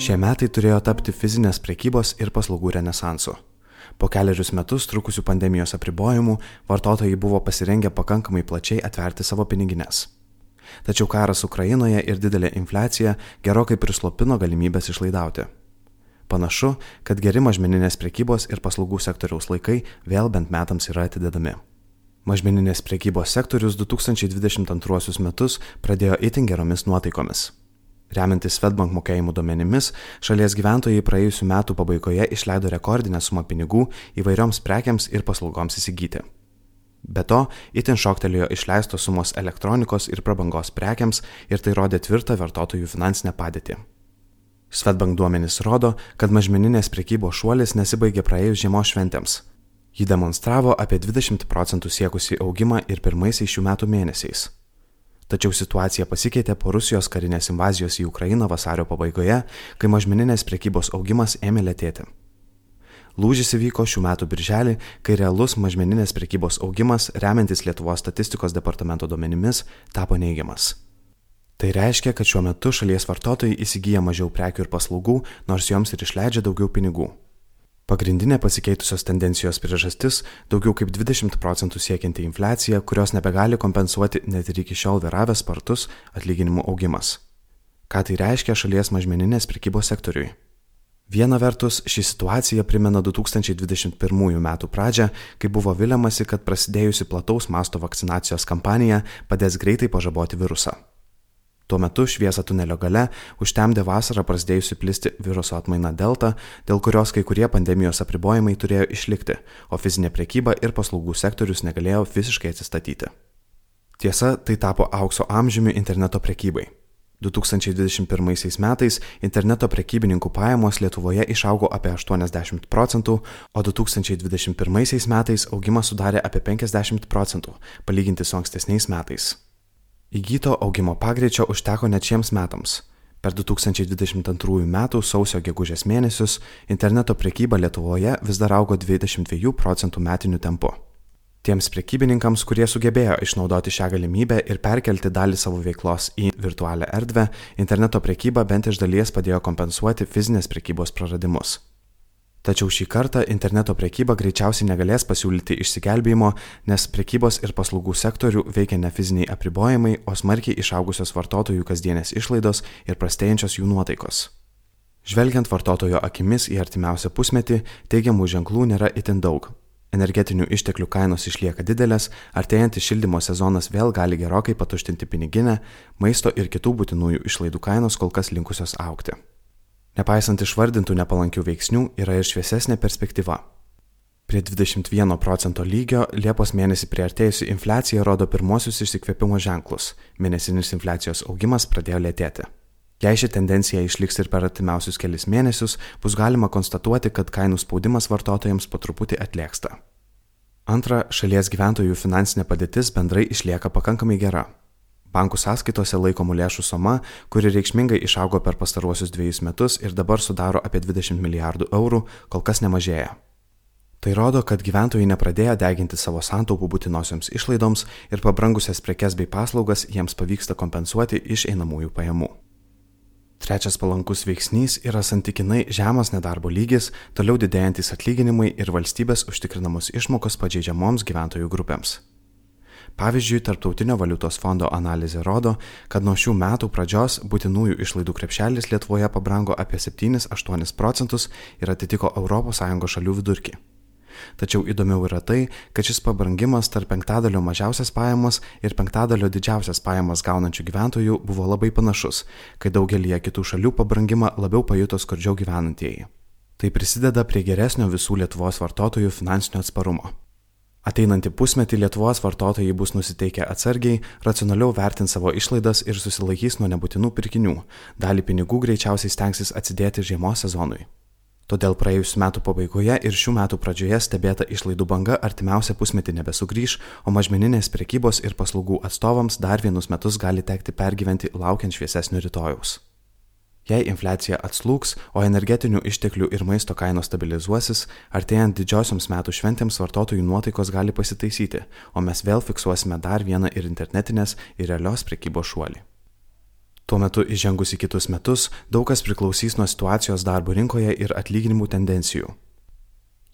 Šie metai turėjo tapti fizinės prekybos ir paslaugų renesansu. Po keliarius metus trukusių pandemijos apribojimų vartotojai buvo pasirengę pakankamai plačiai atverti savo pinigines. Tačiau karas Ukrainoje ir didelė infliacija gerokai prislopino galimybės išlaidauti. Panašu, kad geri mažmeninės prekybos ir paslaugų sektoriaus laikai vėl bent metams yra atidedami. Mažmeninės prekybos sektorius 2022 metus pradėjo itin geromis nuotaikomis. Remiantis Svetbank mokėjimų duomenimis, šalies gyventojai praėjusiu metu pabaigoje išleido rekordinę sumą pinigų įvairioms prekiams ir paslaugoms įsigyti. Be to, itin šoktelėjo išleistos sumos elektronikos ir prabangos prekiams ir tai rodė tvirtą vartotojų finansinę padėtį. Svetbank duomenys rodo, kad mažmeninės prekybos šuolis nesibaigė praėjus žiemos šventėms. Ji demonstravo apie 20 procentų siekusi augimą ir pirmaisiais šių metų mėnesiais. Tačiau situacija pasikeitė po Rusijos karinės invazijos į Ukrainą vasario pabaigoje, kai mažmeninės priekybos augimas ėmė lėtėti. Lūžis įvyko šių metų birželį, kai realus mažmeninės priekybos augimas, remiantis Lietuvos statistikos departamento duomenimis, tapo neigiamas. Tai reiškia, kad šiuo metu šalies vartotojai įsigyja mažiau prekių ir paslaugų, nors joms ir išleidžia daugiau pinigų. Pagrindinė pasikeitusios tendencijos priežastis - daugiau kaip 20 procentų siekianti infliacija, kurios nebegali kompensuoti net ir iki šiol viravęs spartus atlyginimų augimas. Ką tai reiškia šalies mažmeninės prekybos sektoriui? Viena vertus, ši situacija primena 2021 m. pradžią, kai buvo viliamasi, kad prasidėjusi plataus masto vakcinacijos kampanija padės greitai pažaboti virusą. Tuo metu šviesą tunelio gale užtemdė vasarą prasidėjusi plisti viruso atmaina Delta, dėl kurios kai kurie pandemijos apribojimai turėjo išlikti, o fizinė prekyba ir paslaugų sektorius negalėjo visiškai atsistatyti. Tiesa, tai tapo aukso amžiumi interneto prekybai. 2021 metais interneto prekybininkų pajamos Lietuvoje išaugo apie 80 procentų, o 2021 metais augimas sudarė apie 50 procentų, palyginti su ankstesniais metais. Įgyto augimo pagreičio užteko net šiems metams. Per 2022 m. sausio gegužės mėnesius interneto prekyba Lietuvoje vis dar augo 22 procentų metiniu tempu. Tiems prekybininkams, kurie sugebėjo išnaudoti šią galimybę ir perkelti dalį savo veiklos į virtualią erdvę, interneto prekyba bent iš dalies padėjo kompensuoti fizinės prekybos praradimus. Tačiau šį kartą interneto prekyba greičiausiai negalės pasiūlyti išsigelbėjimo, nes prekybos ir paslaugų sektorių veikia ne fiziniai apribojimai, o smarkiai išaugusios vartotojų kasdienės išlaidos ir prastėjančios jų nuotaikos. Žvelgiant vartotojo akimis į artimiausią pusmetį, teigiamų ženklų nėra itin daug. Energetinių išteklių kainos išlieka didelės, artėjantis šildymo sezonas vėl gali gerokai patuštinti piniginę, maisto ir kitų būtinųjų išlaidų kainos kol kas linkusios aukti. Nepaisant išvardintų nepalankių veiksnių, yra ir šviesesnė perspektyva. Prie 21 procento lygio Liepos mėnesį priartėjusi infliacija rodo pirmosius išsikvėpimo ženklus. Mėnesinis infliacijos augimas pradėjo lėtėti. Jei ši tendencija išliks ir per artimiausius kelius mėnesius, bus galima konstatuoti, kad kainų spaudimas vartotojams po truputį atlėksta. Antra, šalies gyventojų finansinė padėtis bendrai išlieka pakankamai gera. Bankų sąskaitose laikomų lėšų suma, kuri reikšmingai išaugo per pastaruosius dviejus metus ir dabar sudaro apie 20 milijardų eurų, kol kas nemažėja. Tai rodo, kad gyventojai nepradėjo deginti savo santaupų būtinosioms išlaidoms ir pabrangusias prekes bei paslaugas jiems pavyksta kompensuoti iš einamųjų pajamų. Trečias palankus veiksnys yra santykinai žemas nedarbo lygis, toliau didėjantis atlyginimai ir valstybės užtikrinamos išmokos pažeidžiamoms gyventojų grupėms. Pavyzdžiui, Tarptautinio valiutos fondo analizė rodo, kad nuo šių metų pradžios būtinųjų išlaidų krepšelis Lietuvoje pabrango apie 7-8 procentus ir atitiko ES šalių vidurkį. Tačiau įdomiau yra tai, kad šis pabrangimas tarp penktadalio mažiausias pajamas ir penktadalio didžiausias pajamas gaunančių gyventojų buvo labai panašus, kai daugelie kitų šalių pabrangimą labiau pajuto skurdžiau gyvenantieji. Tai prisideda prie geresnio visų Lietuvos vartotojų finansinio atsparumo. Ateinantį pusmetį Lietuvos vartotojai bus nusiteikę atsargiai, racionaliau vertins savo išlaidas ir susilaikys nuo nebūtinų pirkinių. Dalį pinigų greičiausiai stengsis atsidėti žiemos sezonui. Todėl praėjusiu metu pabaigoje ir šių metų pradžioje stebėta išlaidų banga artimiausią pusmetį nebesugrįž, o mažmeninės prekybos ir paslaugų atstovams dar vienus metus gali tekti pergyventi laukiant šviesesnio rytojaus. Jei infliacija atslūks, o energetinių išteklių ir maisto kainos stabilizuosis, artėjant didžiosioms metų šventėms vartotojų nuotaikos gali pasitaisyti, o mes vėl fiksuosime dar vieną ir internetinės, ir realios prekybos šuolį. Tuo metu įžengus į kitus metus daug kas priklausys nuo situacijos darbo rinkoje ir atlyginimų tendencijų.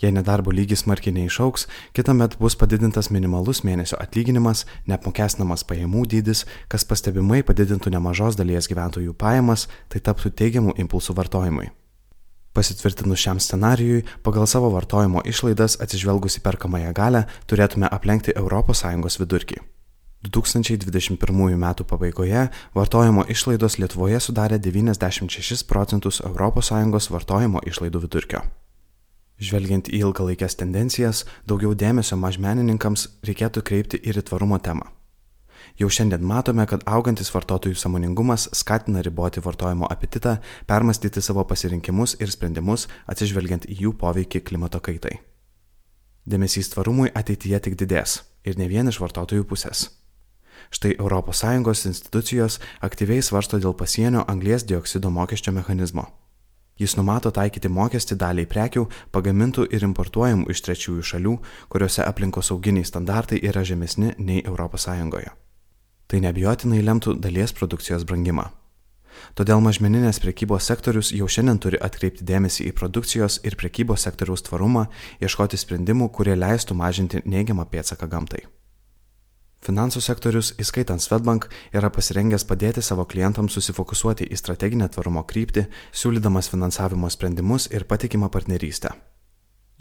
Jei nedarbo lygis smarkiai neišauks, kitą metą bus padidintas minimalus mėnesio atlyginimas, neapmokestinamas pajamų dydis, kas pastebimai padidintų nemažos dalies gyventojų pajamas, tai taptų teigiamų impulsų vartojimui. Pasitvirtinus šiam scenarijui, pagal savo vartojimo išlaidas atsižvelgus į perkamąją galę, turėtume aplenkti ES vidurkį. 2021 m. pabaigoje vartojimo išlaidos Lietuvoje sudarė 96 procentus ES vartojimo išlaidų vidurkio. Žvelgiant į ilgalaikės tendencijas, daugiau dėmesio mažmenininkams reikėtų kreipti ir į tvarumo temą. Jau šiandien matome, kad augantis vartotojų samoningumas skatina riboti vartojimo apetitą, permastyti savo pasirinkimus ir sprendimus atsižvelgiant į jų poveikį klimato kaitai. Dėmesys tvarumui ateityje tik didės ir ne vien iš vartotojų pusės. Štai ES institucijos aktyviai svarsto dėl pasienio anglės dioksido mokesčio mechanizmo. Jis numato taikyti mokestį daliai prekių pagamintų ir importuojamų iš trečiųjų šalių, kuriuose aplinkosauginiai standartai yra žemesni nei ES. Tai nebijotinai lemtų dalies produkcijos brangimą. Todėl mažmeninės prekybos sektorius jau šiandien turi atkreipti dėmesį į produkcijos ir prekybos sektoriaus tvarumą, ieškoti sprendimų, kurie leistų mažinti neigiamą pėdsaką gamtai. Finansų sektorius, įskaitant Svetbank, yra pasirengęs padėti savo klientams susifokusuoti į strateginę tvarumo kryptį, siūlydamas finansavimo sprendimus ir patikimą partnerystę.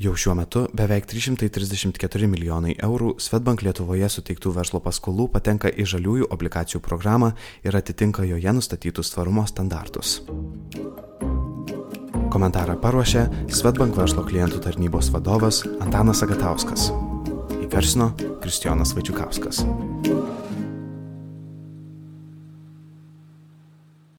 Jau šiuo metu beveik 334 milijonai eurų Svetbank Lietuvoje suteiktų verslo paskolų patenka į žaliųjų obligacijų programą ir atitinka joje nustatytus tvarumo standartus. Komentarą paruošė Svetbank verslo klientų tarnybos vadovas Antanas Agatauskas įgarsino Kristijonas Vaidžiukauskas.